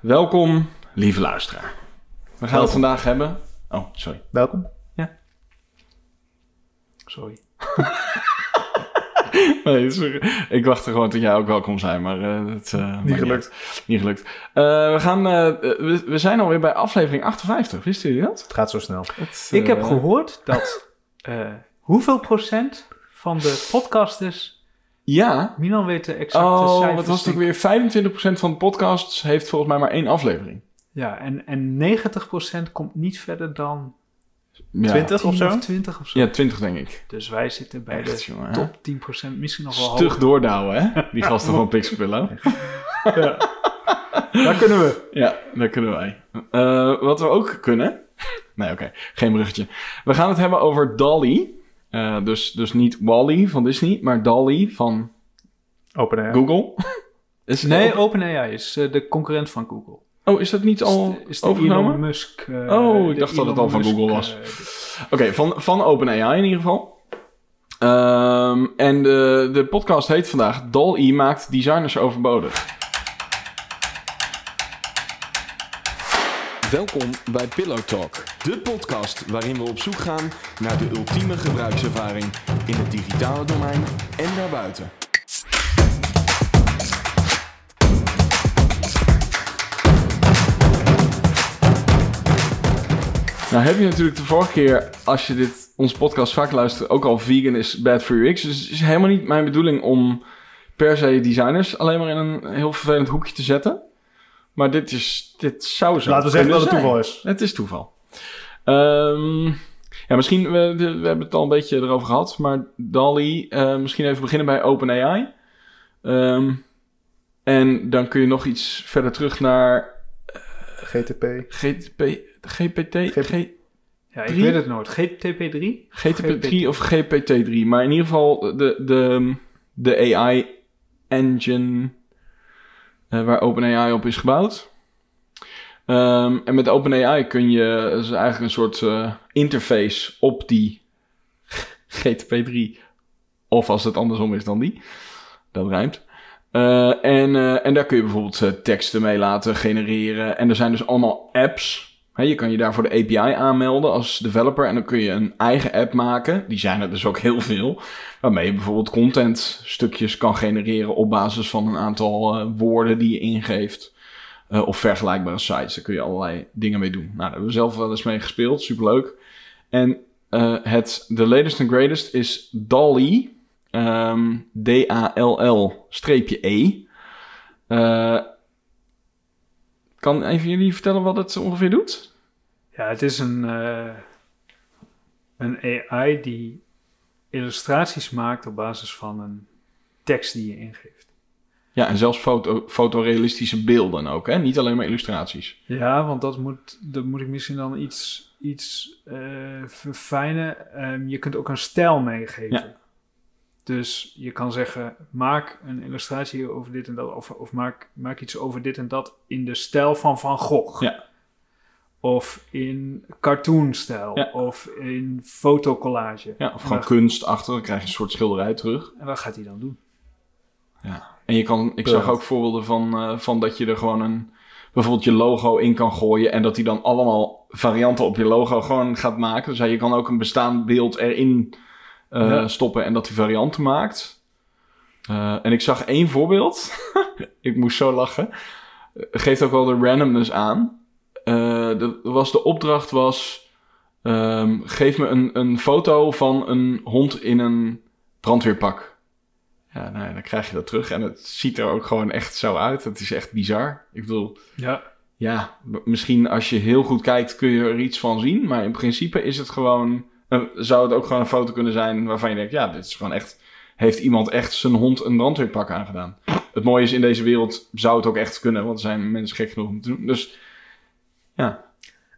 Welkom, lieve luisteraar. We gaan het vandaag hebben. Oh, sorry. Welkom. Sorry. nee, sorry. Ik wachtte gewoon tot jij ook welkom zei, maar eh het eh, maakt gelukt. Niet gelukt. Eh, we, gaan, we, we zijn alweer bij aflevering 58. Wisten jullie dat? Het gaat zo snel. Het, Ik heb eh, gehoord dat hoeveel procent van de podcasters Ja. Milan weet de exacte Oh, cijfers. wat was het ook weer? 25% van de podcasts heeft volgens mij maar één aflevering. Ja, en, en 90% komt niet verder dan Ja. 20 of 10 zo? of 20 of zo. Ja, 20 denk ik. Dus wij zitten bij Echt, de jongen. hè? top 10%, misschien nog wel Stug hoger. doordouwen, hè? Die gasten van Pixelpillow. Daar kunnen we. Ja, dat kunnen wij. Eh, wat we ook kunnen. Nee, oké. Geen bruggetje. We gaan het hebben over Dolly. Eh, dus, dus niet Wally van Disney, maar Dolly van OpenAI. Google. Is Nee, OpenAI is eh, de concurrent van Google. Oh, is dat niet al is de, is de overgenomen? Elon Musk. eh, Oh, ik dacht dat het al van Musk, Google was. Oké, van, van OpenAI in ieder geval. Ehm, en de, de podcast heet vandaag Dolly maakt designers overbodig. Welkom bij Pillow Talk, de podcast waarin we op zoek gaan naar de ultieme gebruikservaring in het digitale domein en daarbuiten. Nou heb je natuurlijk de vorige keer, als je dit, onze podcast vaak luistert, ook al vegan is bad for your X. Dus het is helemaal niet mijn bedoeling om per se designers alleen maar in een heel vervelend hoekje te zetten. Maar dit, is, dit zou zo Laten we zeggen dat het toeval is. Het is toeval. Ehm, ja, misschien, we, we hebben het al een beetje erover gehad, maar Dali, eh, misschien even beginnen bij OpenAI. Ehm en dan kun je nog iets verder terug naar GTP. GTP, GPT, GP. G- Ja, ik weet het nooit. GTP3? GTP3 of GPT-3. Maar in ieder geval de, de, de AI-engine eh, waar OpenAI op is gebouwd. Ehm, en met OpenAI kun je dus eigenlijk een soort eh, interface op die GTP3. Of als het andersom is dan die. Dat rijmt. Eh, en, en daar kun je bijvoorbeeld teksten mee laten genereren. En er zijn dus allemaal apps. Je kan je daarvoor de API aanmelden als developer. En dan kun je een eigen app maken. Die zijn er dus ook heel veel. Waarmee je bijvoorbeeld contentstukjes kan genereren op basis van een aantal eh, woorden die je ingeeft. Eh, of vergelijkbare sites. Daar kun je allerlei dingen mee doen. Nou, daar hebben we zelf wel eens mee gespeeld. Superleuk. En eh, het, de latest and greatest is DALL-E. Ehm, D-A-L-L-E. Eh, kan een van jullie vertellen wat het ongeveer doet? Ja, het is een, eh, een AI die illustraties maakt op basis van een tekst die je ingeeft. Ja, en zelfs foto, fotorealistische beelden ook, hè? Niet alleen maar illustraties. Ja, want dat moet, dat moet ik misschien dan iets, iets eh, verfijnen. Ehm, je kunt ook een stijl meegeven. Ja. Dus je kan zeggen, maak een illustratie over dit en dat. Of, of maak, maak iets over dit en dat in de stijl van Van Gogh. Ja. Of in cartoonstijl. Ja. Of in fotocollage. Ja, of En gewoon kunst achter, dan krijg je een soort schilderij terug. En wat gaat hij dan doen? Ja. En je kan, ik zag ook voorbeelden van, eh, van dat je er gewoon een, bijvoorbeeld je logo in kan gooien. En dat hij dan allemaal varianten op je logo gewoon gaat maken. Dus ja, je kan ook een bestaand beeld erin eh, Ja. stoppen en dat hij varianten maakt. Eh, en ik zag één voorbeeld. ik moest zo lachen. Geeft ook wel de randomness aan. Eh, de, was de opdracht was... ehm, geef me een, een foto van een hond in een brandweerpak. Ja, nou, ja, dan krijg je dat terug. En het ziet er ook gewoon echt zo uit. Het is echt bizar. Ik bedoel, Ja, ja, misschien als je heel goed kijkt kun je er iets van zien. Maar in principe is het gewoon... zou het ook gewoon een foto kunnen zijn waarvan je denkt... Ja, dit is gewoon echt... Heeft iemand echt zijn hond een brandweerpak aangedaan? Het mooie is, in deze wereld zou het ook echt kunnen. Want er zijn mensen gek genoeg om te doen. Dus ja,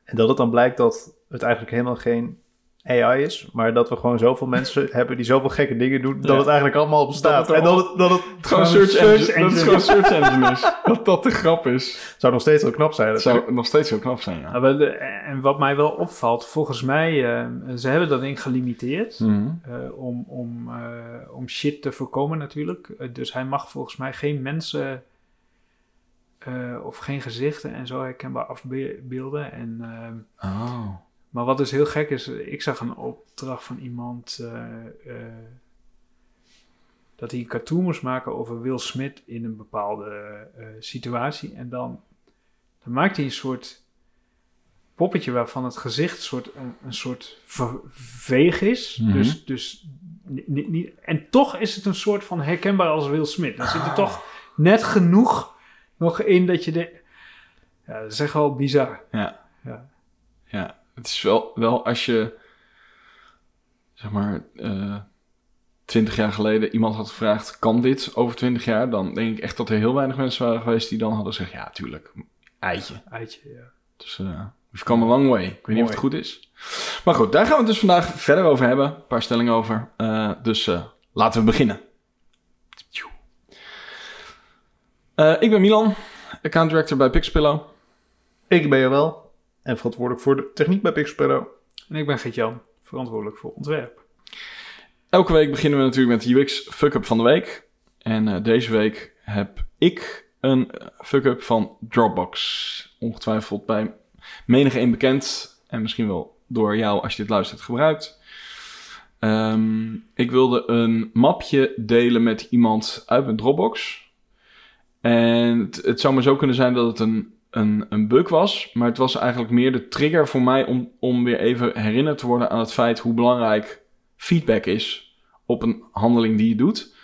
En dat het dan blijkt dat het eigenlijk helemaal geen AI is, maar dat we gewoon zoveel mensen hebben die zoveel gekke dingen doen, dat Ja. het eigenlijk allemaal bestaat. Dat het en dat het, dat het gewoon search, engine, dat het gewoon search engine is. Dat dat de grap is. zou nog steeds heel knap zijn. Dat zou nog steeds heel knap zijn, ja. Nou, eh, en wat mij wel opvalt, volgens mij, eh, ze hebben dat ding gelimiteerd. Mhm. eh, om, om, eh, om shit te voorkomen natuurlijk. Dus hij mag volgens mij geen mensen eh, of geen gezichten en zo herkenbaar afbeelden. En, ehm, Oh. Maar wat dus heel gek is, ik zag een opdracht van iemand eh, eh, dat hij een cartoon moest maken over Will Smith in een bepaalde eh, situatie. En dan, dan maakt hij een soort poppetje waarvan het gezicht een soort, een, een soort veeg is. Mhm. Dus, dus niet, en toch is het een soort van herkenbaar als Will Smith. Dan zit er toch net genoeg nog in dat je de. Ja, dat is echt wel bizar. Ja. Ja. Ja, het is wel, wel als je, zeg maar, twintig jaar geleden iemand had gevraagd, kan dit over twintig jaar? Dan denk ik echt dat er heel weinig mensen waren geweest die dan hadden gezegd, ja, tuurlijk, eitje. Eitje, ja. Dus uh, we've come a long way. Ik weet niet of het goed is. Maar goed, daar gaan we het dus vandaag verder over hebben. Een paar stellingen over. Eh, dus eh, laten we beginnen. Eh, ik ben Milan, account director bij Pixpillow. Ik ben je wel. En verantwoordelijk voor de techniek bij Pixpillow. En ik ben Gert-Jan, verantwoordelijk voor ontwerp. Elke week beginnen we natuurlijk met de UX fuck-up van de week. En eh, deze week heb ik een eh, fuck-up van Dropbox. Ongetwijfeld bij menig een bekend. En misschien wel door jou als je dit luistert gebruikt. Ehm, ik wilde een mapje delen met iemand uit mijn Dropbox. En het, het zou maar zo kunnen zijn dat het een, een, een bug was. Maar het was eigenlijk meer de trigger voor mij om, om weer even herinnerd te worden aan het feit hoe belangrijk feedback is op een handeling die je doet.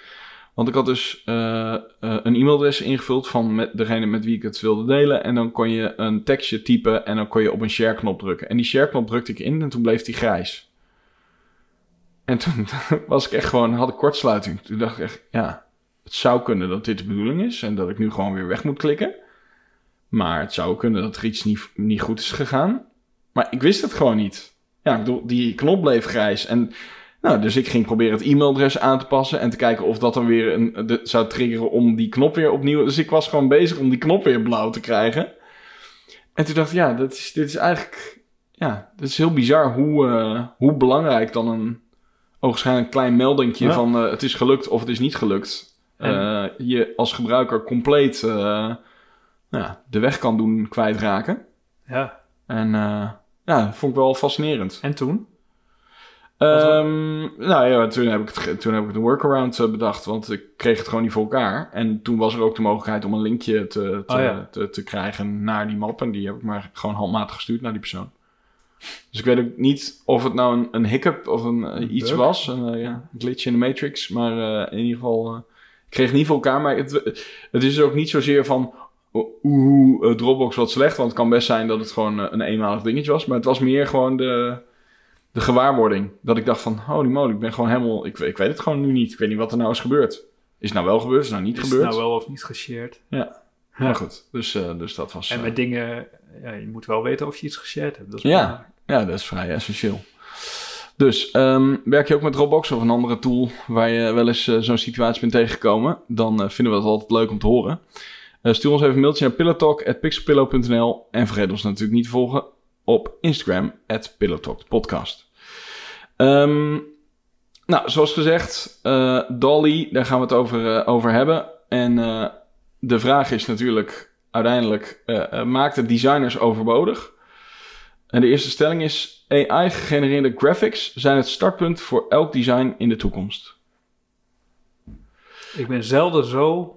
Want ik had dus eh, eh, een e-mailadres ingevuld van met degene met wie ik het wilde delen. En dan kon je een tekstje typen en dan kon je op een share-knop drukken. En die share-knop drukte ik in en toen bleef die grijs. En toen was ik echt gewoon, had ik kortsluiting. Toen dacht ik echt, ja, het zou kunnen dat dit de bedoeling is en dat ik nu gewoon weer weg moet klikken. Maar het zou kunnen dat er iets niet, niet goed is gegaan. Maar ik wist het gewoon niet. Ja, ik bedoel, die knop bleef grijs. En nou, dus ik ging proberen het e-mailadres aan te passen en te kijken of dat dan weer een, de, zou triggeren om die knop weer opnieuw. Dus ik was gewoon bezig om die knop weer blauw te krijgen. En toen dacht ik, ja, dat is, dit is eigenlijk, ja, dit is heel bizar hoe, eh, hoe belangrijk dan een ogenschijnlijk klein meldingje Ja. van eh, het is gelukt of het is niet gelukt. Eh, je als gebruiker compleet ja, de weg kan doen kwijtraken. Ja. En eh, ja, vond ik wel fascinerend. En toen? Ehm, nou ja, toen heb ik, het, toen heb ik een workaround eh, bedacht, want ik kreeg het gewoon niet voor elkaar. En toen was er ook de mogelijkheid om een linkje te, te, Oh ja. te, te krijgen naar die map. En die heb ik maar gewoon handmatig gestuurd naar die persoon. Dus ik weet ook niet of het nou een, een hiccup of een, eh, Een iets bug? was. Een ja, glitch in de matrix. Maar in ieder geval, eh, ik kreeg het niet voor elkaar. Maar het, het is ook niet zozeer van, oeh, eh, Dropbox wat slecht. Want het kan best zijn dat het gewoon eh, een eenmalig dingetje was. Maar het was meer gewoon de de gewaarwording. Dat ik dacht van, holy moly, ik ben gewoon helemaal... Ik, ik weet het gewoon nu niet. Ik weet niet wat er nou is gebeurd. Is nou wel gebeurd? Is nou niet Is gebeurd? nou wel of niet geshared? Maar goed, dus, eh, dus dat was... En met dingen, ja, je moet wel weten of je iets geshared hebt. Dat is Ja. belangrijk. ja, dat is vrij essentieel. Dus, ehm, werk je ook met Dropbox of een andere tool... waar je wel eens zo'n situatie bent tegengekomen... dan vinden we dat altijd leuk om te horen. Eh, stuur ons even een mailtje naar pillowtalk.pixelpillow.nl... en vergeet ons natuurlijk niet te volgen op Instagram... @pillowtalkpodcast. Ehm, nou, zoals gezegd, eh, Dolly, daar gaan we het over, eh, over hebben. En de vraag is natuurlijk uiteindelijk, maakt het designers overbodig? En de eerste stelling is, AI-gegenereerde graphics zijn het startpunt voor elk design in de toekomst. Ik ben zelden zo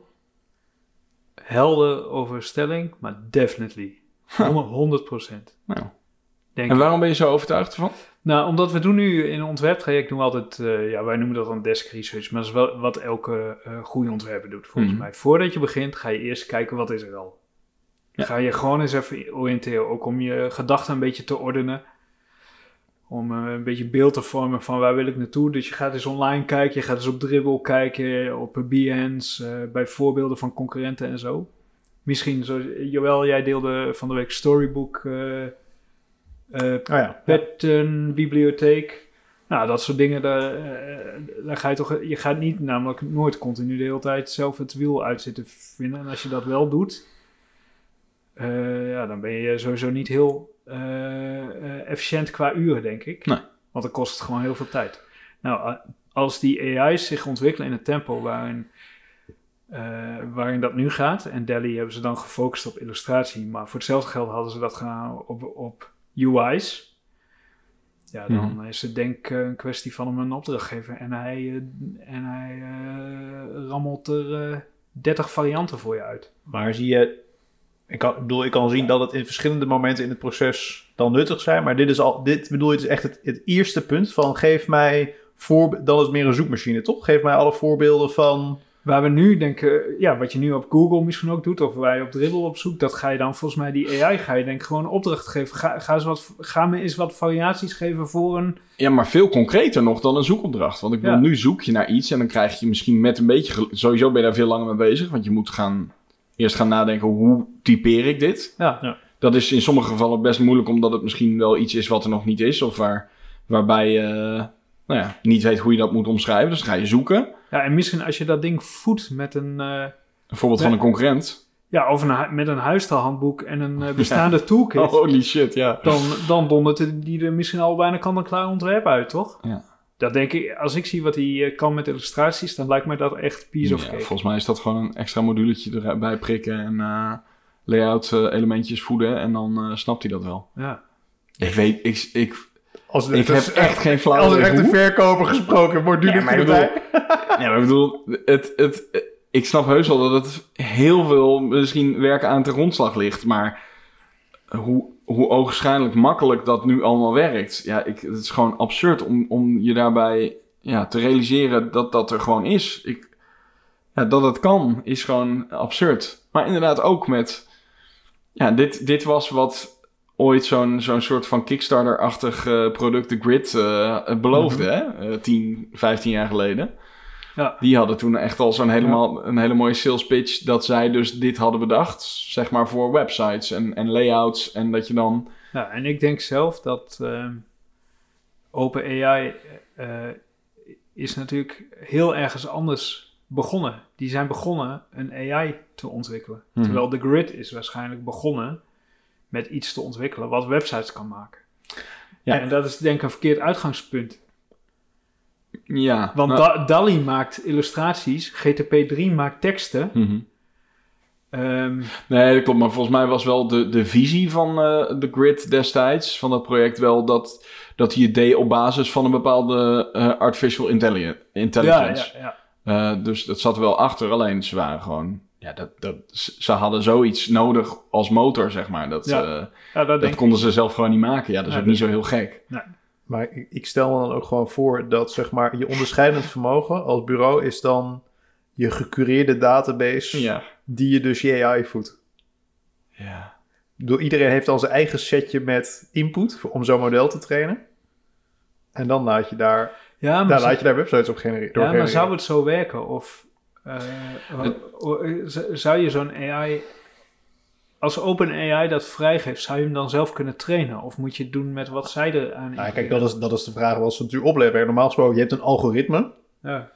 helder over stelling, maar definitely. 100 procent. Nou, Denk en ik. waarom ben je zo overtuigd ervan? Nou, omdat we doen nu in een ontwerptraject doen we altijd, eh, ja, wij noemen dat dan desk research, maar dat is wel wat elke eh goede ontwerper doet, volgens Mhm. mij. Voordat je begint, ga je eerst kijken wat is er al. Ja. Ga je gewoon eens even oriënteren, ook om je gedachten een beetje te ordenen. Om eh, een beetje beeld te vormen van waar wil ik naartoe. Dus je gaat eens online kijken, je gaat eens op Dribbble kijken, op Behance, eh, bij voorbeelden van concurrenten en zo. Misschien, zo, Joël, jij deelde van de week Storybook Oh ja. pattern bibliotheek. Nou, dat soort dingen, daar, daar ga je toch... Je gaat niet namelijk nooit continu de hele tijd zelf het wiel uit zitten vinden. En als je dat wel doet, ja, dan ben je sowieso niet heel efficiënt qua uren, denk ik. Nee. Want dan kost het gewoon heel veel tijd. Nou, a- als die AI's zich ontwikkelen in een tempo waarin eh, waarin dat nu gaat. En Delhi hebben ze dan gefocust op illustratie. Maar voor hetzelfde geld hadden ze dat gedaan op, op UI's. Ja, dan Mhm. is het denk ik eh, een kwestie van hem een opdracht geven. En hij, eh, en hij eh, rammelt er eh 30 varianten voor je uit. Maar zie je, ik, kan, ik bedoel, ik kan zien dat het in verschillende momenten in het proces dan nuttig zijn. Maar dit is al, dit bedoel je, het is echt het, het eerste punt van geef mij voor, dan is het meer een zoekmachine, toch? Geef mij alle voorbeelden van. Waar we nu denken, ja, wat je nu op Google misschien ook doet, of waar je op Dribbble op zoekt, dat ga je dan volgens mij die AI, ga je denk ik gewoon een opdracht geven. Ga, ga, eens wat, ga me eens wat variaties geven voor een... Ja, maar veel concreter nog dan een zoekopdracht. Want ik bedoel, Ja. nu zoek je naar iets en dan krijg je misschien met een beetje... Sowieso ben je daar veel langer mee bezig, want je moet gaan, eerst gaan nadenken, hoe typeer ik dit? Ja, Ja. Dat is in sommige gevallen best moeilijk, omdat het misschien wel iets is wat er nog niet is. Of waar, waarbij je nou ja, niet weet hoe je dat moet omschrijven. Dus dan ga je zoeken. ja en misschien als je dat ding voedt met een... eh, Een voorbeeld van een concurrent. ja, of een, met een huisstijlhandboek en een eh, bestaande toolkit. Oh, holy shit, ja. dan, dan dondert die er misschien al bijna kant-en-klaar ontwerp uit, toch? Ja. Dat denk ik, als ik zie wat hij eh, kan met illustraties, dan lijkt mij dat echt piece of Ja, cake. volgens mij is dat gewoon een extra moduletje erbij prikken en eh, layout eh, elementjes voeden. En dan eh, snapt hij dat wel. Ja. Ik weet, ik, ik, Als ik heb echt geen flauw Als echt een verkoper gesproken wordt, duurt Ja, het maar ik erbij. Ja, maar ik bedoel, het, het, ik snap heus wel dat het heel veel misschien werk aan de grondslag ligt. Maar hoe, hoe ogenschijnlijk makkelijk dat nu allemaal werkt. Ja, ik, het is gewoon absurd om, om je daarbij ja, te realiseren dat dat er gewoon is. Ik, ja, dat het kan, is gewoon absurd. Maar inderdaad ook met... Ja, dit, dit was wat ooit zo'n zo'n soort van Kickstarter-achtig eh, product, de Grid, eh, beloofde, hè? Eh, 10, 15 jaar geleden. Ja. Die hadden toen echt al zo'n helemaal, een hele mooie sales pitch... dat zij dus dit hadden bedacht, zeg maar voor websites en, en layouts. En dat je dan... Ja, en ik denk zelf dat ehm OpenAI eh, is natuurlijk heel ergens anders begonnen. Die zijn begonnen een AI te ontwikkelen. Mhm. Terwijl de Grid is waarschijnlijk begonnen met iets te ontwikkelen wat websites kan maken. Ja. En dat is denk ik een verkeerd uitgangspunt. Ja, Want nou, Da- DALI maakt illustraties, GTP3 maakt teksten. mhm. Ehm, Nee, dat klopt. Maar volgens mij was wel de, de visie van eh, de Grid destijds, van dat project, wel dat, dat hij het deed op basis van een bepaalde eh, artificial intelli- ja, intelligence. ja, ja. Eh, dus dat zat er wel achter. Alleen ze waren gewoon, ja, dat, dat, ze hadden zoiets nodig als motor, zeg maar. Dat, Ja, ja dat dat denk ik. konden ze zelf gewoon niet maken. Ja, dat is ook niet zo heel gek. Maar ik, stel me dan ook gewoon voor dat zeg maar je onderscheidend vermogen als bureau is dan je gecureerde database Ja. die je dus je AI voedt. Ja. Iedereen heeft al zijn eigen setje met input voor- om zo'n model te trainen. En dan laat je daar, Ja, maar, daar, laat je daar websites op genereren. ja, maar genereren. zou het zo werken? Of eh, z- zou je zo'n AI... Als OpenAI dat vrijgeeft, zou je hem dan zelf kunnen trainen? Of moet je het doen met wat zij er aan Nou, kijk, dat is, dat is de vraag wat ze natuurlijk opleveren. Normaal gesproken, je hebt een algoritme Ja.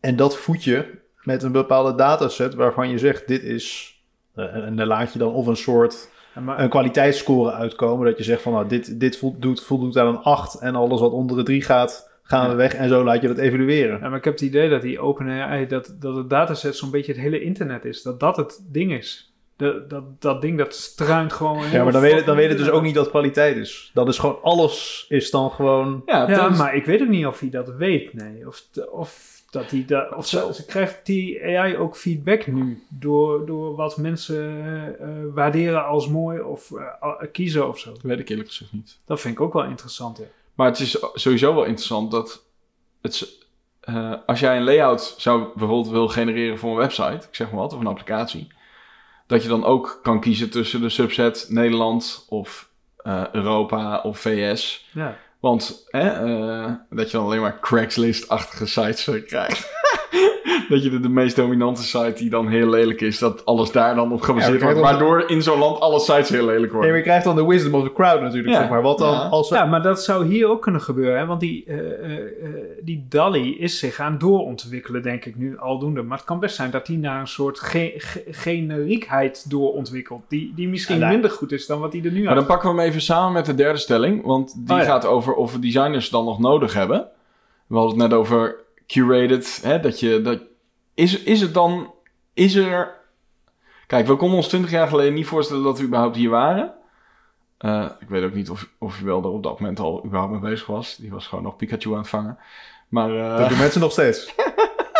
en dat voed je met een bepaalde dataset waarvan je zegt dit is... eh, en dan laat je dan of een soort maar, een kwaliteitsscore uitkomen. Dat je zegt van nou, dit, dit voldoet, voldoet aan een 8 en alles wat onder de 3 gaat, gaan we weg. En zo laat je dat evalueren. ja, maar ik heb het idee dat die OpenAI, dat, dat het dataset zo'n beetje het hele internet is. Dat dat het ding is. De, dat, dat ding dat struint gewoon... Ja, maar dan weet, het, dan weet het dus ook niet dat kwaliteit is. Dat is gewoon, alles is dan gewoon... Ja, Ja, is- maar ik weet ook niet of hij dat weet, nee. Of, of dat hij dat... Of zo, ze krijgt die AI ook feedback nu door, door wat mensen eh, waarderen als mooi of eh, kiezen of zo. dat weet ik eerlijk gezegd niet. Dat vind ik ook wel interessant, hè. Maar het is sowieso wel interessant dat het, eh, als jij een layout zou bijvoorbeeld wil genereren voor een website, ik zeg maar wat, of een applicatie, dat je dan ook kan kiezen tussen de subset Nederland of eh, Europa of VS. Ja. Want hè, eh, dat je dan alleen maar Craigslist-achtige sites krijgt. dat je de, de meest dominante site die dan heel lelijk is, dat alles daar dan op gebaseerd Ja, wordt. Waardoor in zo'n land alle sites heel lelijk Nee, worden. maar je krijgt dan de wisdom of the crowd natuurlijk, Ja. zeg maar. Wat dan Ja. als... ja, maar dat zou hier ook kunnen gebeuren, hè. Want die, eh, eh, eh, die DALI is zich aan doorontwikkelen, denk ik nu aldoende. Maar het kan best zijn dat die naar een soort ge- ge- generiekheid doorontwikkelt. Die, die misschien Ja, minder goed is dan wat die er nu Maar dan pakken we hem even samen met de derde stelling. Want die Oh ja. gaat over of we designers dan nog nodig hebben. We hadden het net over curated. Hè, dat je, dat, is, is het dan... Is er... Kijk, we konden ons 20 jaar geleden niet voorstellen dat we überhaupt hier waren. Eh, ik weet ook niet of, of je wel er op dat moment al überhaupt mee bezig was. Die was gewoon nog Pikachu aan het vangen. Maar, eh, Dat doen mensen nog steeds.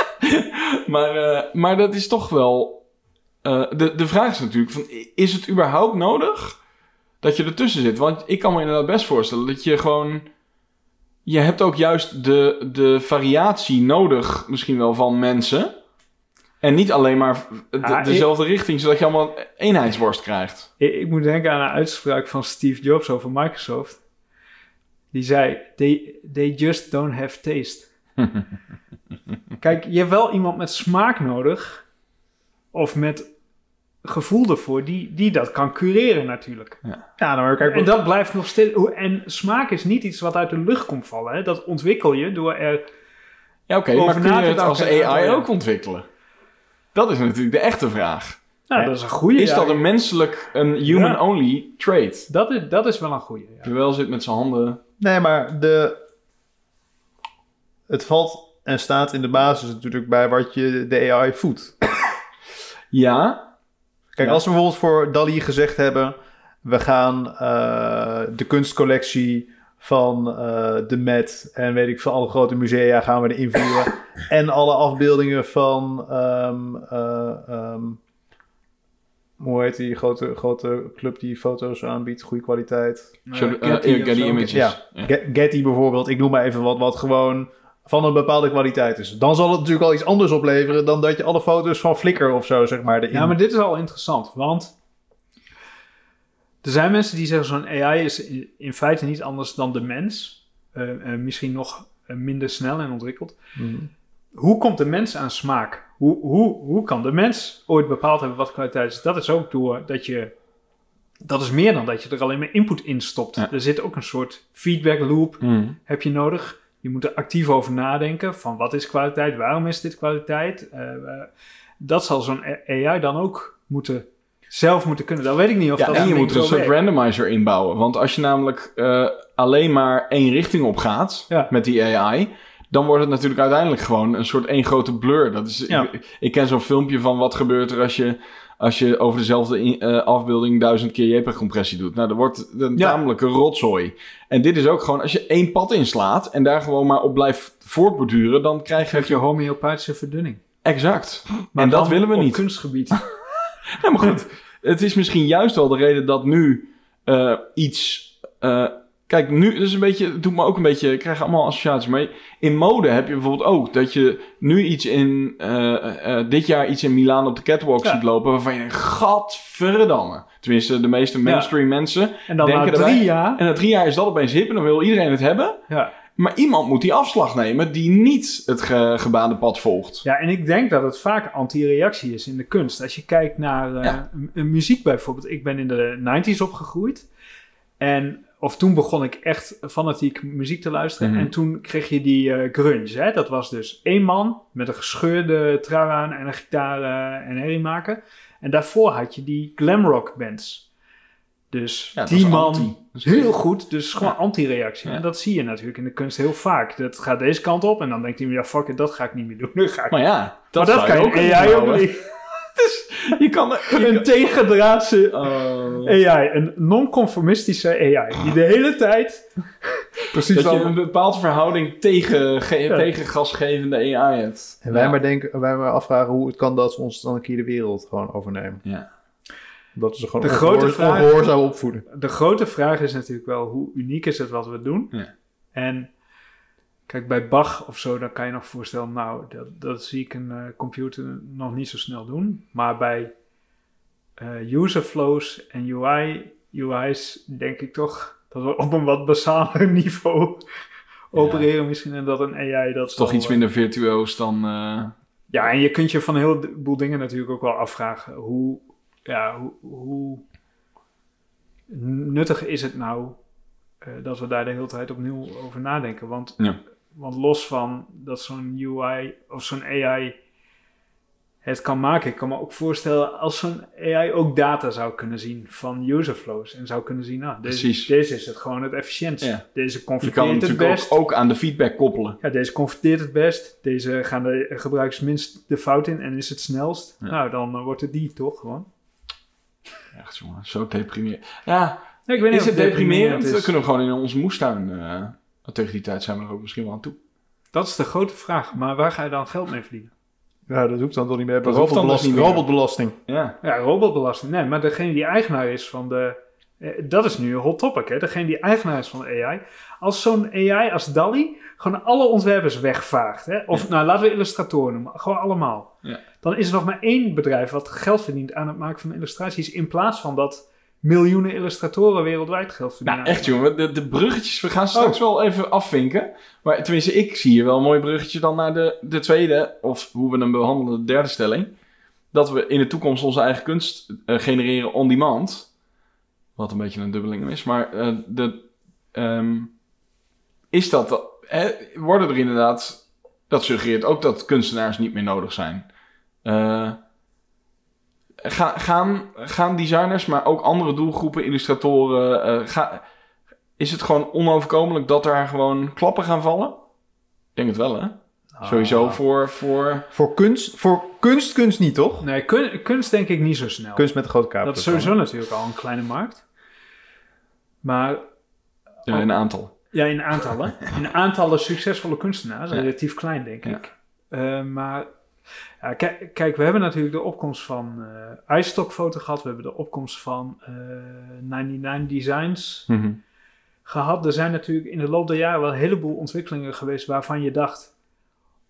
maar, eh, maar dat is toch wel... de, de vraag is natuurlijk, van, is het überhaupt nodig dat je ertussen zit? Want ik kan me inderdaad best voorstellen dat je gewoon... Je hebt ook juist de, de variatie nodig, misschien wel, van mensen. En niet alleen maar de- Ah, ik- dezelfde richting, zodat je allemaal eenheidsworst krijgt. Ik, ik moet denken aan een uitspraak van Steve Jobs over Microsoft. Die zei, they, they just don't have taste. Kijk, je hebt wel iemand met smaak nodig. Of met gevoel ervoor, die, die dat kan cureren natuurlijk. Ja, nou, maar kijk, En dat blijft nog steeds... hoe- En smaak is niet iets wat uit de lucht komt vallen. Hè? Dat ontwikkel je door er... Ja, oké, maar kun je het als AI ja. ook ontwikkelen? Dat is natuurlijk de echte vraag. Nou, Ja. dat is een goede. Is dat een menselijk, een human-only trait? dat, is, dat is wel een goede. Ja. Terwijl zit met zijn handen... Nee, maar de... het valt en staat in de basis natuurlijk bij wat je de AI voedt. Ja, Kijk, Ja. als we bijvoorbeeld voor Dali gezegd hebben... we gaan eh, de kunstcollectie van eh, de Met... en weet ik veel, alle grote musea gaan we erin voeren... en alle afbeeldingen van... ehm, eh, ehm, hoe heet die grote, grote club die foto's aanbiedt? Goede kwaliteit. Zo, Getty Getty. Images. Ja. Ja. Get- Getty bijvoorbeeld, ik noem maar even wat, wat gewoon van een bepaalde kwaliteit is. Dan zal het natuurlijk al iets anders opleveren dan dat je alle foto's van Flickr of zo, zeg maar, erin... Ja, maar dit is al interessant, want er zijn mensen die zeggen zo'n AI is in, feite niet anders dan de mens. Eh, misschien nog eh, minder snel en ontwikkeld. Mhm. Hoe komt de mens aan smaak? Hoe, hoe, hoe kan de mens ooit bepaald hebben wat kwaliteit is? Dat is ook door dat je... Dat is meer dan dat je er alleen maar input in stopt. Ja. Er zit ook een soort feedback loop Hmm. heb je nodig. Je moet er actief over nadenken van wat is kwaliteit, waarom is dit kwaliteit. Eh, eh, dat zal zo'n AI dan ook moeten, zelf moeten kunnen. Dat weet ik niet of Ja, dat en je moet er een soort randomizer inbouwen. Want als je namelijk eh, alleen maar één richting op gaat Ja. met die AI... dan wordt het natuurlijk uiteindelijk gewoon een soort één grote blur. Dat is, Ja. ik, ik ken zo'n filmpje van wat gebeurt er als je, als je over dezelfde in- eh, afbeelding duizend keer JPEG-compressie doet. Nou, dat wordt een Ja. tamelijke rotzooi. En dit is ook gewoon, als je één pad inslaat en daar gewoon maar op blijft voortborduren... dan krijg Krijg je... je homeopathische verdunning. Exact. Maar en dat willen we op niet. kunstgebied. Ja, maar goed. Het is misschien juist wel de reden dat nu eh, iets. eh, kijk, nu dus een beetje. Het doet me ook een beetje. Ik krijg allemaal associaties mee. In mode heb je bijvoorbeeld ook dat je nu iets in. eh, eh, dit jaar iets in Milaan op de catwalk Ja. ziet lopen. waarvan je denkt: Gadverdamme. Tenminste, de meeste mainstream mensen. En dan Denken na erbij- drie jaar... En na drie jaar is dat opeens hip en dan wil iedereen het hebben. Ja. Maar iemand moet die afslag nemen die niet het ge- gebaande pad volgt. ja, en ik denk dat het vaak anti-reactie is in de kunst. Als je kijkt naar eh, Ja. muziek bijvoorbeeld. Ik ben in de 90s opgegroeid. En, of toen begon ik echt fanatiek muziek te luisteren. Mhm. En toen kreeg je die eh, grunge. Hè? Dat was dus één man met een gescheurde trui aan en een gitaar eh, en herrie maken. En daarvoor had je die glamrock bands. Dus Ja, dat die man, anti. Dat heel goed, dus gewoon Ja. anti-reactie. Ja. En dat zie je natuurlijk in de kunst heel vaak. Dat gaat deze kant op en dan denkt hij, ja fuck it, dat ga ik niet meer doen. Dat ga ik Maar ja, maar dat kan je ook in AI ook inbouwen. Niet. Je kan je Een kan- tegendraadse Oh. AI, een non-conformistische AI. Die de hele tijd precies dat je een bepaalde verhouding tegen, ge- Ja. tegen gasgevende AI hebt. En wij, Ja. maar denken, wij maar afvragen hoe het kan dat ze ons dan een keer de wereld gewoon overnemen. Ja. Dat ze gewoon De grote vraag- opvoeden. De grote vraag is natuurlijk wel, hoe uniek is het wat we doen? Ja. En kijk, bij Bach of zo, dan kan je nog voorstellen, nou, dat, dat zie ik een eh, computer nog niet zo snel doen. Maar bij eh, user flows en UI, UI's denk ik toch dat we op een wat basaler niveau opereren misschien en dat een AI dat is toch iets eh, minder virtuoos dan... Ja, en je kunt je van een heleboel dingen natuurlijk ook wel afvragen. Hoe, ja, hoe, hoe nuttig is het nou dat we daar de hele tijd opnieuw over nadenken? Want, Ja. Want los van dat zo'n UI of zo'n AI het kan maken. Ik kan me ook voorstellen als zo'n AI ook data zou kunnen zien van userflows. En zou kunnen zien, nou, deze, deze is het gewoon het efficiëntst. Ja. Deze Je kan converteert het natuurlijk best. ook, ook aan de feedback koppelen. Ja, deze converteert het best. Deze gaan de gebruikers minst de fout in en is het snelst. Ja. Nou, dan eh, wordt het die toch gewoon. Echt jongen, zo deprimerend. Ja, ik weet niet is het deprimerend? is. Dan kunnen we gewoon in onze moestuin... tegen die tijd zijn we er ook misschien wel aan toe. Dat is de grote vraag. Maar waar ga je dan geld mee verdienen? Ja, dat hoeft dan toch niet meer. Dat hoeft dan dus Robotbelasting. niet meer. robotbelasting. Ja, Ja, robotbelasting. Nee, maar degene die eigenaar is van de... eh, Dat is nu een hot topic, hè. Degene die eigenaar is van de AI. Als zo'n AI als DALI gewoon alle ontwerpers wegvaagt, hè. Of, nou, laten we illustratoren noemen. Gewoon allemaal. Ja. Dan is er nog maar één bedrijf wat geld verdient aan het maken van illustraties. In plaats van dat miljoenen illustratoren wereldwijd geld verdienen. nou echt jongen, de, de bruggetjes, we gaan straks wel even afvinken. Maar tenminste, ik zie hier wel een mooi bruggetje dan naar de, de tweede, of hoe we hem behandelen, de derde stelling. Dat we in de toekomst onze eigen kunst eh, genereren on demand. Wat een beetje een dubbeling is, maar eh, de, ehm, is dat, hè, worden er inderdaad, dat suggereert ook dat kunstenaars niet meer nodig zijn. Eh, ga, gaan, gaan designers, maar ook andere doelgroepen, illustratoren, eh, ga, is het gewoon onoverkomelijk dat er gewoon klappen gaan vallen? Ik denk het wel, hè? Sowieso Ah. voor, voor... Voor kunst, voor kunst, kunst niet, toch? Nee, kun- kunst denk ik niet zo snel. Kunst met een grote kaart. dat is sowieso natuurlijk al een kleine markt. Maar Ja, een aantal. Ja, in aantallen. In aantallen succesvolle kunstenaars. Ja. relatief klein, denk Ja. ik. Eh, maar ja, kijk, we hebben natuurlijk de opkomst van eh iStock-foto gehad. We hebben de opkomst van eh 99 Designs Mhm. gehad. Er zijn natuurlijk in de loop der jaren wel een heleboel ontwikkelingen geweest waarvan je dacht...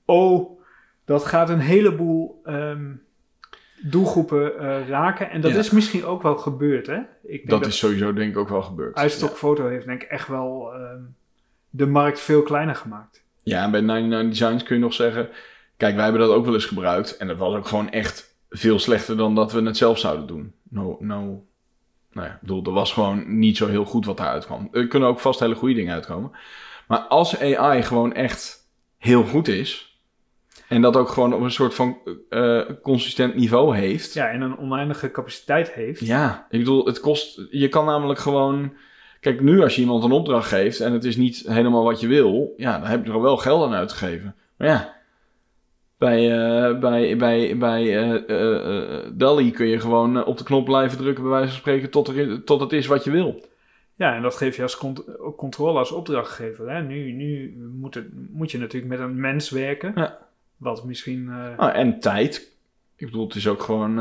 Oh, dat gaat een heleboel ehm, doelgroepen eh, raken. En dat Ja. is misschien ook wel gebeurd, hè? Ik denk Dat is sowieso denk ik ook wel gebeurd. iStock Foto heeft denk ik echt wel ehm, de markt veel kleiner gemaakt. Ja, en bij 99 Designs kun je nog zeggen... Kijk, wij hebben dat ook wel eens gebruikt. En dat was ook gewoon echt veel slechter dan dat we het zelf zouden doen. No, no... Nou ja, ik bedoel, er was gewoon niet zo heel goed wat daaruit kwam. Er kunnen ook vast hele goede dingen uitkomen. Maar als AI gewoon echt heel goed is... En dat ook gewoon op een soort van eh, consistent niveau heeft... Ja, en een oneindige capaciteit heeft. Ja, ik bedoel, het kost. Je kan namelijk gewoon. Kijk, nu als je iemand een opdracht geeft en het is niet helemaal wat je wil, ja, dan heb je er wel geld aan uitgegeven. Maar ja, bij, eh, bij, bij, bij eh, eh, DALI kun je gewoon op de knop blijven drukken, bij wijze van spreken, tot, er, tot het is wat je wil. Ja, en dat geef je als cont- controle als opdrachtgever. Hè? Nu, nu moet, het, moet je natuurlijk met een mens werken. Ja. Wat misschien... Ah, en tijd. Ik bedoel, het is ook gewoon.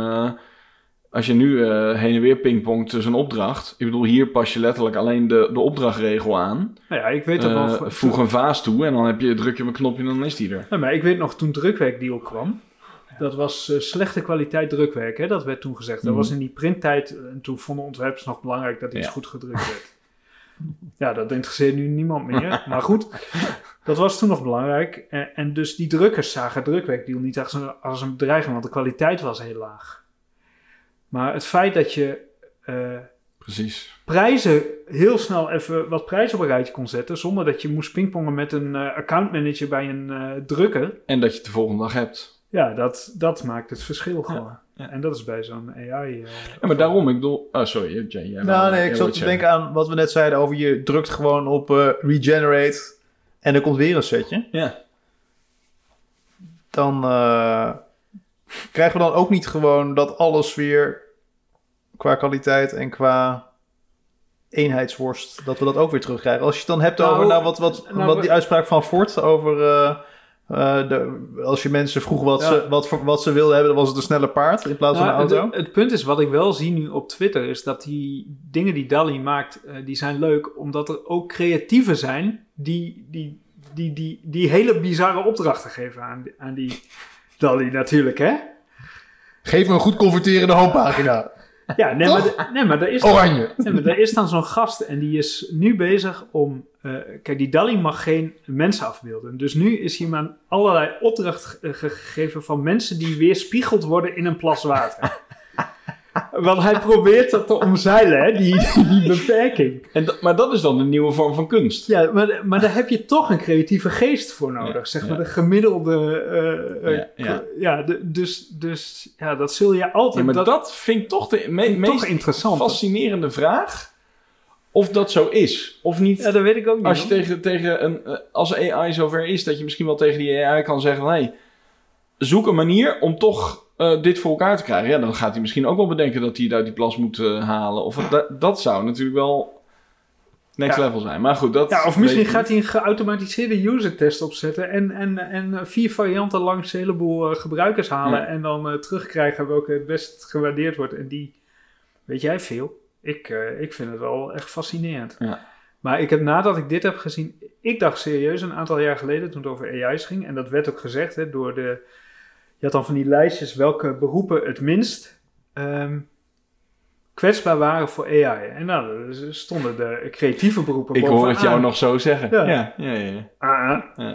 Als je nu eh, heen en weer pingpongt tussen een opdracht. Ik bedoel, hier pas je letterlijk alleen de, de opdrachtregel aan. nou ja, ik weet dat Eh, nog... voeg een vaas toe en dan heb je, druk je op een knopje en dan is die er. Nee, maar ik weet nog toen drukwerkdeal kwam. Dat was eh, slechte kwaliteit drukwerk, hè? dat werd toen gezegd. Dat Mhm. was in die printtijd. eh, En toen vonden ontwerpers nog belangrijk dat iets Ja. goed gedrukt werd. ja, dat interesseert nu niemand meer. maar goed, dat was toen nog belangrijk. En, en dus die drukkers zagen drukwerkdeal niet als een, als een bedreiging, want de kwaliteit was heel laag. Maar het feit dat je eh, Precies. prijzen heel snel even wat prijzen op een rijtje kon zetten, zonder dat je moest pingpongen met een eh, accountmanager bij een eh, drukker. En dat je het de volgende dag hebt. Ja, dat, dat maakt het verschil gewoon. ja. En dat is bij zo'n AI. eh, Ja, maar daarom, ik bedoel... Oh, sorry, Jay. Nou, nee, ik zat te denken aan wat we net zeiden over je drukt gewoon op eh, regenerate en er komt weer een setje. Ja. Dan eh, krijgen we dan ook niet gewoon dat alles weer qua kwaliteit en qua eenheidsworst, dat we dat ook weer terugkrijgen. Als je het dan hebt Nou, over nou, wat, wat, nou, wat die uitspraak van Ford over... eh, eh, de, als je mensen vroeg wat, Ja. ze, wat, wat ze wilden hebben, dan was het een snelle paard in plaats van Nou, een auto. het, het punt is, wat ik wel zie nu op Twitter, is dat die dingen die DALI maakt, eh, die zijn leuk, omdat er ook creatieven zijn die, die, die, die, die hele bizarre opdrachten geven aan, aan die DALI natuurlijk, hè? Geef me een goed converterende homepagina. Ja, nee, maar, nee, maar er is dan, Oranje. nee, maar er is dan zo'n gast en die is nu bezig om... eh, kijk, die DALI mag geen mensen afbeelden. Dus nu is hij maar allerlei opdracht ge- gegeven van mensen die weerspiegeld worden in een plas water. Want hij probeert dat te omzeilen, hè? Die, die beperking. En dat- maar dat is dan een nieuwe vorm van kunst. Ja, maar, maar daar heb je toch een creatieve geest voor nodig. Ja, zeg maar ja. de gemiddelde. eh, eh, Ja, ja. de- dus, dus ja, dat zul je altijd. Maar dat, dat, vind ik toch de me- toch meest interessant. fascinerende vraag. Of dat zo is. Of niet. ja, dat weet ik ook niet. als je tegen, tegen een, eh, als AI zover is, dat je misschien wel tegen die AI kan zeggen van... Hey, zoek een manier om toch eh, dit voor elkaar te krijgen. Ja, dan gaat hij misschien ook wel bedenken dat hij uit die plas moet eh, halen. Of dat, dat zou natuurlijk wel next Ja. level zijn. Maar goed, dat... Ja, of misschien gaat hij een geautomatiseerde user test opzetten en, en, en vier varianten langs een heleboel eh, gebruikers halen Ja. en dan terugkrijgen welke het best gewaardeerd wordt. En die, weet jij veel? Ik, ik vind het wel echt fascinerend. Ja. Maar ik heb nadat ik dit heb gezien, ik dacht serieus een aantal jaar geleden toen het over AI's ging, en dat werd ook gezegd hè, door de, je had dan van die lijstjes welke beroepen het minst ehm, kwetsbaar waren voor AI. En nou, er stonden de creatieve beroepen Ik hoor het jou nog zo zeggen. Ja. Ja, ja, ja. ja. Ah,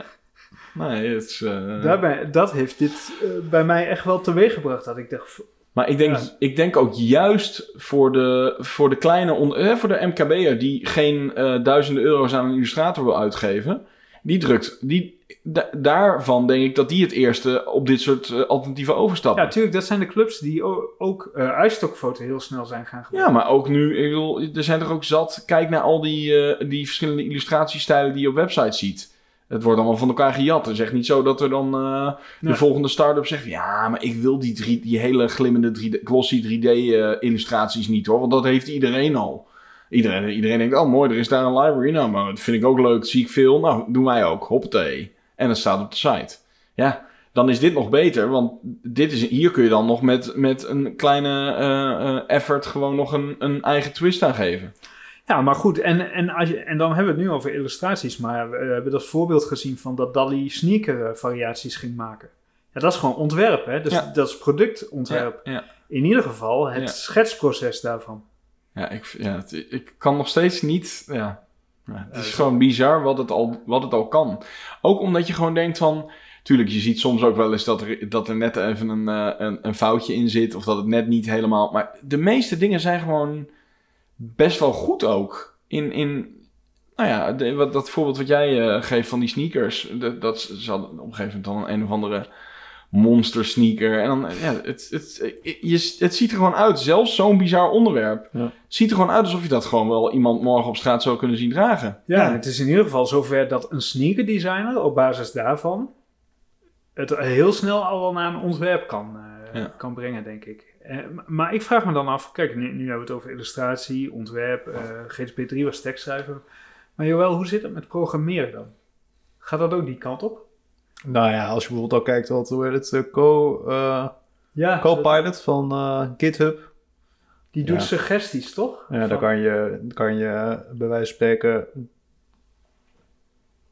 Nee, het is... eh, daarbij, dat heeft dit eh, bij mij echt wel teweeggebracht. Dat ik dacht, Maar ik denk, Ja. ik denk ook juist voor de, voor de kleine, on- eh, voor de MKB'er die geen duizenden euro's aan een illustrator wil uitgeven, die drukt, die, da- daarvan denk ik dat die het eerste op dit soort eh, alternatieven overstappen. ja, natuurlijk, dat zijn de clubs die ook iStock-foto heel snel zijn gaan Ja, gebruiken. maar ook nu, ik bedoel, er zijn er ook zat. Kijk naar al die, eh, die verschillende illustratiestijlen die je op websites ziet. Het wordt allemaal van elkaar gejat. Het is echt niet zo dat er dan de Nee. volgende start-up zegt... Ja, maar ik wil die, drie, die hele glimmende 3D, glossy 3D-illustraties niet hoor. Want dat heeft iedereen al. Iedereen, iedereen denkt, oh mooi, er is daar een library. Nou, maar dat vind ik ook leuk, zie ik veel. Nou, doen wij ook. Hoppatee. En dat staat op de site. Ja, dan is dit nog beter. Want dit is, hier kun je dan nog met, met een kleine eh, eh, effort gewoon nog een, een eigen twist aan geven. Ja, maar goed, en, en, als je, en dan hebben we het nu over illustraties, maar we hebben dat voorbeeld gezien van dat Dali sneaker eh, variaties ging maken. Ja, dat is gewoon ontwerp, hè? Dus Ja. dat is productontwerp. Ja, ja. In ieder geval het schetsproces daarvan. Ja, ik, ja het- ik kan nog steeds niet. Ja. Ja, het is Ja, gewoon bizar wat het, al, wat het al kan. Ook omdat je gewoon denkt van. Tuurlijk, je ziet soms ook wel eens dat er, dat er net even een, eh, een, een foutje in zit. Of dat het net niet helemaal. Maar de meeste dingen zijn gewoon best wel goed ook. In. in nou ja, de, wat, dat voorbeeld wat jij eh, geeft van die sneakers. Dat, dat ze hadden op een gegeven moment dan een of andere monster sneaker. En dan, ja, het, het, je, het ziet er gewoon uit. Zelfs zo'n bizar onderwerp. Ja. Ziet er gewoon uit alsof je dat gewoon wel iemand morgen op straat zou kunnen zien dragen. Ja, het is in ieder geval zover dat een sneaker designer op basis daarvan het heel snel al wel naar een ontwerp kan, eh, Ja. kan brengen, denk ik. Eh, maar ik vraag me dan af, kijk, nu, nu hebben we het over illustratie, ontwerp, eh GTP3 was tekstschrijver. Maar Joël, hoe zit het met programmeren dan? Gaat dat ook die kant op? Nou ja, als je bijvoorbeeld al kijkt wat hoe heet het, eh, Co, eh, Ja, Copilot van eh, GitHub. die doet Ja. suggesties, toch? Ja, dan kan je, kan je bij wijze van spreken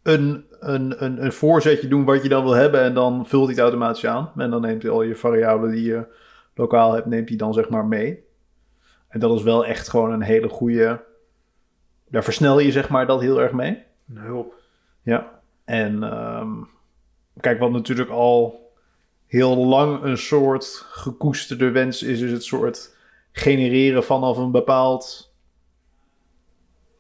een, een, een, een voorzetje doen wat je dan wil hebben en dan vult hij het automatisch aan. En dan neemt hij al je variabelen die je lokaal hebt, neemt hij dan zeg maar mee. En dat is wel echt gewoon een hele goede... Daar versnel je zeg maar dat heel erg mee. Een hulp. Ja, en ehm, kijk, wat natuurlijk al heel lang een soort gekoesterde wens is, is het soort genereren vanaf een bepaald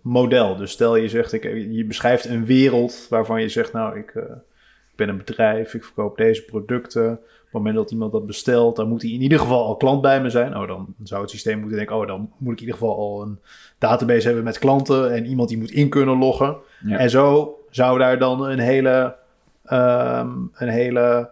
model. Dus stel je zegt, ik, je beschrijft een wereld waarvan je zegt, nou, ik, eh, ik ben een bedrijf, ik verkoop deze producten. Op het moment dat iemand dat bestelt, dan moet hij in ieder geval al klant bij me zijn. Oh, dan zou het systeem moeten denken, oh, dan moet ik in ieder geval al een database hebben met klanten en iemand die moet in kunnen loggen. Ja. En zo zou daar dan een hele, ehm, een hele,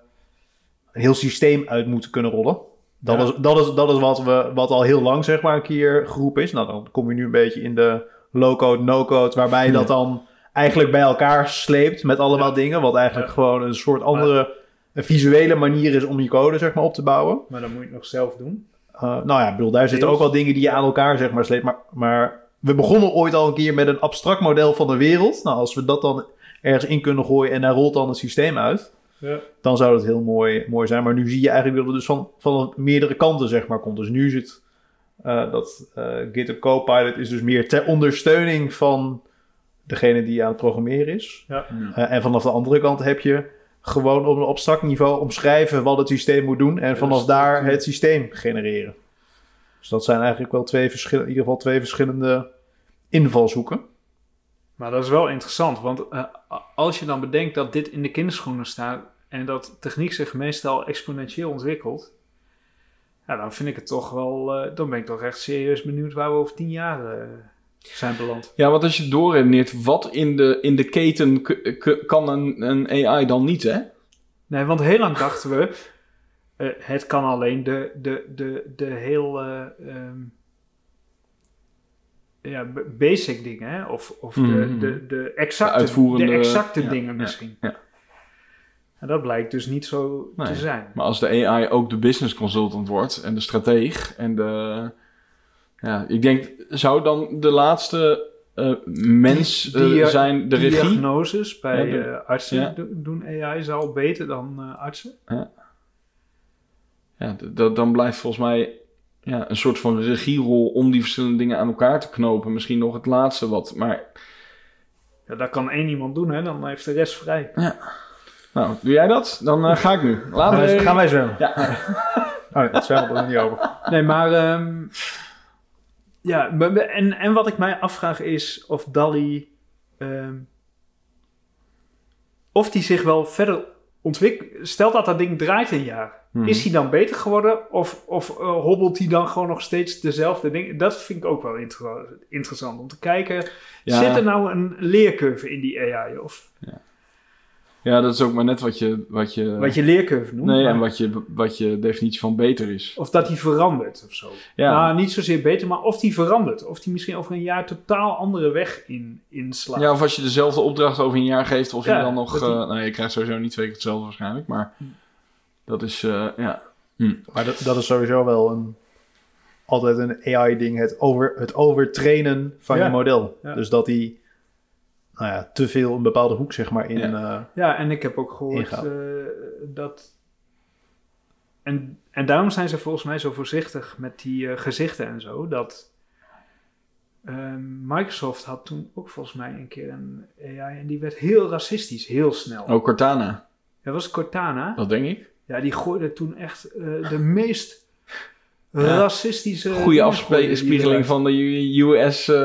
een heel systeem uit moeten kunnen rollen. Dat, Ja. is, dat, is, dat is wat, we, wat al heel lang zeg maar een keer geroepen is. Nou, dan kom je nu een beetje in de low-code, no-code, waarbij je dat dan eigenlijk bij elkaar sleept met allemaal Ja. dingen. Wat eigenlijk Ja. gewoon een soort andere een visuele manier is om je code zeg maar op te bouwen. Maar dan moet je het nog zelf doen. Uh, nou ja, bedoel, daar zitten ook wel dingen die je aan elkaar zeg maar sleept. Maar, maar we begonnen ooit al een keer met een abstract model van de wereld. Nou, als we dat dan ergens in kunnen gooien en daar rolt dan het systeem uit, Ja. dan zou dat heel mooi, mooi zijn. Maar nu zie je eigenlijk dat het dus van, van meerdere kanten zeg maar komt. Dus nu zit uh, dat uh, GitHub Copilot is dus meer ter ondersteuning van degene die aan het programmeren is. Ja. Uh, en vanaf de andere kant heb je gewoon op een abstract niveau omschrijven wat het systeem moet doen. En vanaf daar het systeem genereren. Dus dat zijn eigenlijk wel twee verschillende, in ieder geval twee verschillende invalshoeken. Maar dat is wel interessant, want eh, als je dan bedenkt dat dit in de kinderschoenen staat en dat techniek zich meestal exponentieel ontwikkelt, ja, dan vind ik het toch wel, eh, dan ben ik toch echt serieus benieuwd waar we over tien jaar eh, zijn beland. Ja, want als je doorredeneert, wat in de, in de keten kan een, een AI dan niet, hè? Nee, want heel lang dachten we, het kan alleen de, de, de, de heel eh, ehm, ja, basic dingen, hè? of, of de, Mhm. de, de exacte, De uitvoerende- de exacte ja, dingen ja, misschien. ja. En dat blijkt dus niet zo Nee. te zijn. Maar als de AI ook de business consultant wordt en de strateeg en de... Ja, ik denk, zou dan de laatste eh, mens eh, zijn de regie? Diagnoses bij Ja, de- eh, artsen ja. do- doen AI al beter dan artsen. Ja, d- dan blijft volgens mij ja, een soort van regierol om die verschillende dingen aan elkaar te knopen. Misschien nog het laatste wat. Maar Ja, dat kan één iemand doen, hè? dan heeft de rest vrij. nou, doe jij dat? Dan eh, ga ik nu. Gaan Laten wij, we... gaan wij zwemmen? Ja. Oh, nee, het zwemmen er niet over. Nee, maar. ehm, ja, en, en wat ik mij afvraag is of Dali. ehm, of die zich wel verder ontwikkelt. Stelt dat dat ding draait een jaar. Mhm. Is hij dan beter geworden? Of, of eh, hobbelt hij dan gewoon nog steeds dezelfde dingen? Dat vind ik ook wel inter- interessant om te kijken. Ja. Zit er nou een leercurve in die AI? Of Ja, dat is ook maar net wat je... Wat je, wat je leercurve noemt? nee, maar- en wat je, wat je definitie van beter is. Of dat die verandert of zo. Ja. Nou, niet zozeer beter, maar of die verandert. Of die misschien over een jaar totaal andere weg in, inslaat. Ja, of als je dezelfde opdracht over een jaar geeft, of Ja, je dan nog... die- eh, nou, je krijgt sowieso niet twee keer hetzelfde waarschijnlijk, maar... Hm. Dat is, eh, ja... Maar dat, dat is sowieso wel een, altijd een AI-ding. Het, over, het overtrainen van Ja. je model. Ja. Dus dat die nou ja, te veel een bepaalde hoek zeg maar in... Ja. eh, Ja, en ik heb ook gehoord eh, dat... En, en daarom zijn ze volgens mij zo voorzichtig met die gezichten en zo. Dat ehm, Microsoft had toen ook volgens mij een keer een AI en die werd heel racistisch, heel snel. Ook Cortana, Dat was Cortana. dat denk ik. Ja, die gooide toen echt eh, de meest Ja. racistische... Goede afspiegeling van de US eh,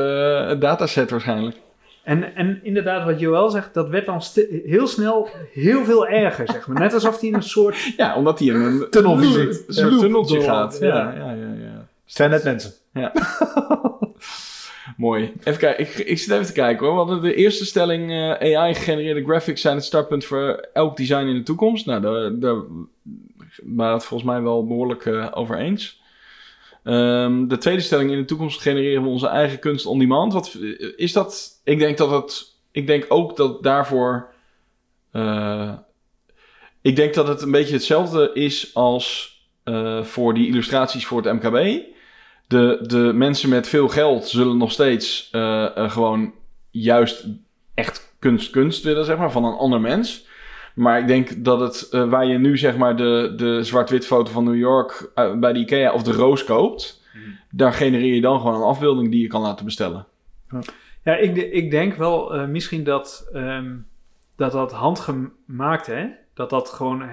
dataset waarschijnlijk. En, en inderdaad, wat Joël zegt, dat werd dan heel snel heel veel erger, zeg maar. Net alsof hij in een soort... Ja, omdat hij in een Tunnelvisie. Een soort Loop tunneltje door, gaat. ja. Ja, ja, ja. ja. het zijn net mensen. Mooi. Even kijken. Ik, ik zit even te kijken hoor. Hadden de eerste stelling eh, AI-gegenereerde graphics zijn het startpunt voor elk design in de toekomst. Nou, daar, daar waren het volgens mij wel behoorlijk eh, over eens. Ehm, de tweede stelling, in de toekomst genereren we onze eigen kunst on demand. Wat is dat? Ik denk dat het. Ik denk ook dat daarvoor. eh, ik denk dat het een beetje hetzelfde is als voor die illustraties voor het MKB. De, de mensen met veel geld zullen nog steeds eh, eh, gewoon juist echt kunst, kunst willen, zeg maar, van een ander mens. Maar ik denk dat het, eh, waar je nu zeg maar de, de zwart-wit foto van New York bij de Ikea of de Roos koopt, daar genereer je dan gewoon een afbeelding die je kan laten bestellen. Ja, ik, de- ik denk wel eh, misschien dat, ehm, dat dat handgemaakt, hè? Dat dat gewoon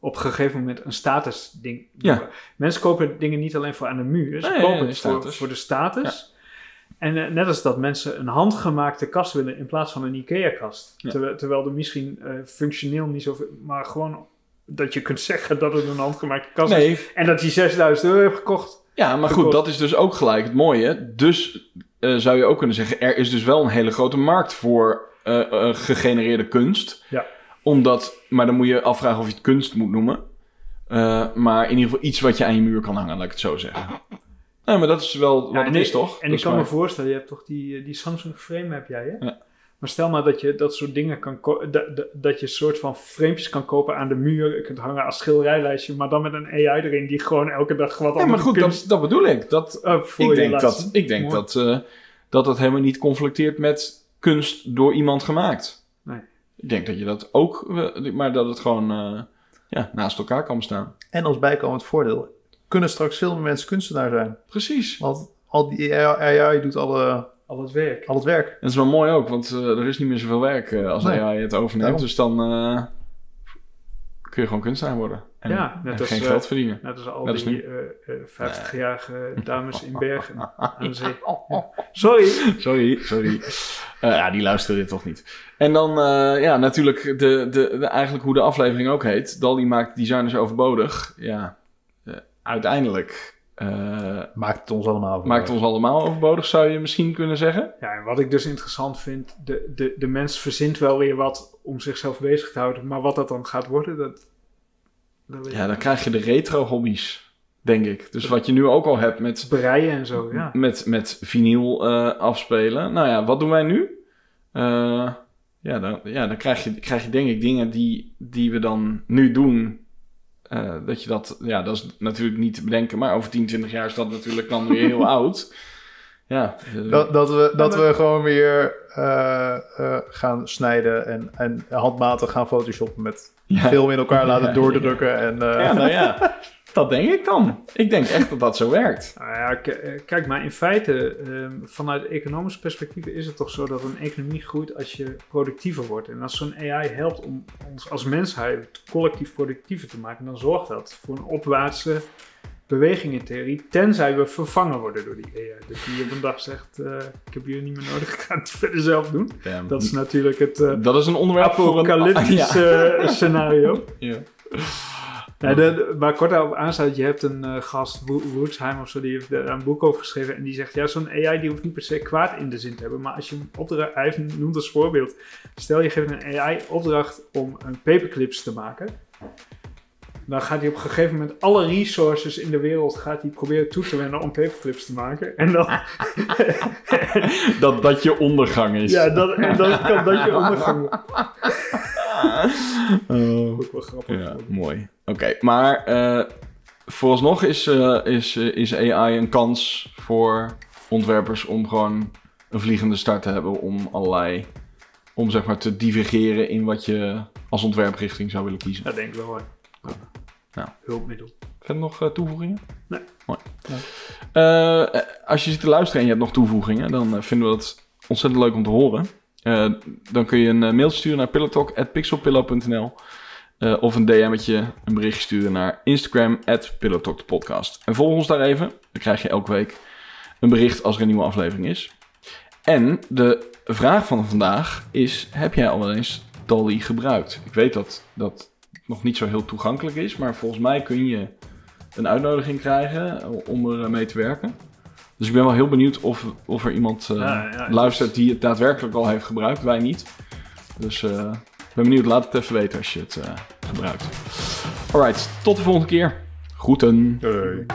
op een gegeven moment een status ding. Ja. Mensen kopen dingen niet alleen voor aan de muur, ze Nee, kopen het voor, de status. En eh, net als dat mensen een handgemaakte kast willen in plaats van een IKEA-kast. Terwijl, terwijl er misschien eh, functioneel niet zoveel... Maar gewoon dat je kunt zeggen dat het een handgemaakte kast is. Nee, En dat hij 6000 euro heeft gekocht. ja, maar goed, dat is dus ook gelijk het mooie. Dus eh, zou je ook kunnen zeggen, er is dus wel een hele grote markt voor eh, gegenereerde kunst. Ja. Omdat, maar dan moet je afvragen of je het kunst moet noemen. Eh, maar in ieder geval iets wat je aan je muur kan hangen, laat ik het zo zeggen. Ja, maar dat is wel wat Ja, het is, toch? En Dat ik kan me voorstellen, je hebt toch die, eh, die Samsung frame heb jij, hè? Ja. Maar stel maar dat je dat soort dingen kan dat, dat, dat je soort van framepjes kan kopen aan de muur, je kunt hangen als schilderijlijstje, maar dan met een AI erin die gewoon elke dag wat Ja, maar goed, kunst, dat, dat bedoel ik. Dat, eh, voor ik denk, dat, ik denk Mooi. dat, eh, dat het helemaal niet conflicteert met kunst door iemand gemaakt. Ik denk dat je dat ook, eh, maar dat het gewoon eh, ja, naast elkaar kan bestaan. En als bijkomend voordeel kunnen straks veel meer mensen kunstenaar zijn. Precies. Want al die AI doet alle, al het werk. al het werk. En dat is wel mooi ook, want eh, er is niet meer zoveel werk als Nee, AI het overneemt. daarom. Dus dan eh, kun je gewoon kunstenaar worden. En, Ja, net en als, geen geld verdienen. Net als al Net als die nu. eh, eh, 50-jarige dames in Bergen aan de zee. Ja. Sorry. Sorry, sorry. Eh, ja, die luisteren dit toch niet. En dan, eh, ja, natuurlijk de, de, de, eigenlijk hoe de aflevering ook heet. Dali maakt designers overbodig. Ja, eh, uiteindelijk eh, Maakt het ons allemaal voor. maakt het ons allemaal overbodig, zou je misschien kunnen zeggen. Ja, en wat ik dus interessant vind, de, de, de mens verzint wel weer wat om zichzelf bezig te houden. Maar wat dat dan gaat worden, dat... Ja, dan krijg je de retro-hobby's, denk ik. Dus wat je nu ook al hebt met. Breien en zo, ja. met, met vinyl eh, afspelen. Nou ja, wat doen wij nu? Eh, ja, dan, ja, dan krijg je, krijg je denk ik dingen die, die we dan nu doen. Eh, dat je dat, ja, dat is natuurlijk niet te bedenken, maar over 10, 20 jaar is dat natuurlijk dan weer heel oud. Ja, Dat, dat we, dat we gewoon weer eh, eh, gaan snijden en, en handmatig gaan photoshoppen met ja. film in elkaar laten Ja, doordrukken. En, eh, Ja, nou ja, dat denk ik dan. Ik denk echt dat dat zo werkt. Nou ja, eh, kijk, maar in feite, ehm, vanuit economisch perspectief is het toch zo dat een economie groeit als je productiever wordt. En als zo'n AI helpt om ons als mensheid collectief productiever te maken, dan zorgt dat voor een opwaartse beweging in theorie, tenzij we vervangen worden door die AI. Dus die op een dag zegt, eh, ik heb jullie niet meer nodig, ik ga het verder zelf doen. Dat is natuurlijk het eh, dat is een onderwerp voor een... apocalyptische scenario. Ja. Nee, de, waar kort daarop aansluit, je hebt een eh, gast, Wo- Woodsheim of zo, die heeft daar een boek over geschreven. En die zegt, ja, zo'n AI die hoeft niet per se kwaad in de zin te hebben. Maar als je hem opdracht, hij heeft- noemt als voorbeeld, stel je geeft een AI opdracht om een paperclips te maken. Dan gaat hij op een gegeven moment alle resources in de wereld gaat hij proberen toe te wenden om paperclips te maken. En dan, Dat, dat je ondergang is. ja, dat, en dan kan dat je ondergang. Oh. Ook wel grappig. Ja, mooi. Oké, maar eh, vooralsnog is, eh, is, eh, is AI een kans voor ontwerpers om gewoon een vliegende start te hebben om allerlei, om zeg maar te divergeren in wat je als ontwerprichting zou willen kiezen. Dat denk ik wel, hoor. Nou. Hulpmiddel. Verder nog toevoegingen? Nee. Mooi. Eh, als je zit te luisteren en je hebt nog toevoegingen, dan vinden we dat ontzettend leuk om te horen. Eh, dan kun je een eh, mailtje sturen naar pillowtalk.pixelpillow.nl eh, of een DM'tje, een berichtje sturen naar Instagram, at pillowtalkpodcast. En volg ons daar even, dan krijg je elke week een bericht als er een nieuwe aflevering is. En de vraag van vandaag is, heb jij al eens DALL-E gebruikt? Ik weet dat dat nog niet zo heel toegankelijk is, maar volgens mij kun je een uitnodiging krijgen om er mee te werken. Dus ik ben wel heel benieuwd of, of er iemand eh, Ja, ja, het luistert die het daadwerkelijk al heeft gebruikt. Wij niet. Dus eh, ik ben benieuwd. Laat het even weten als je het eh, gebruikt. Alright, tot de volgende keer. Groeten. Doei.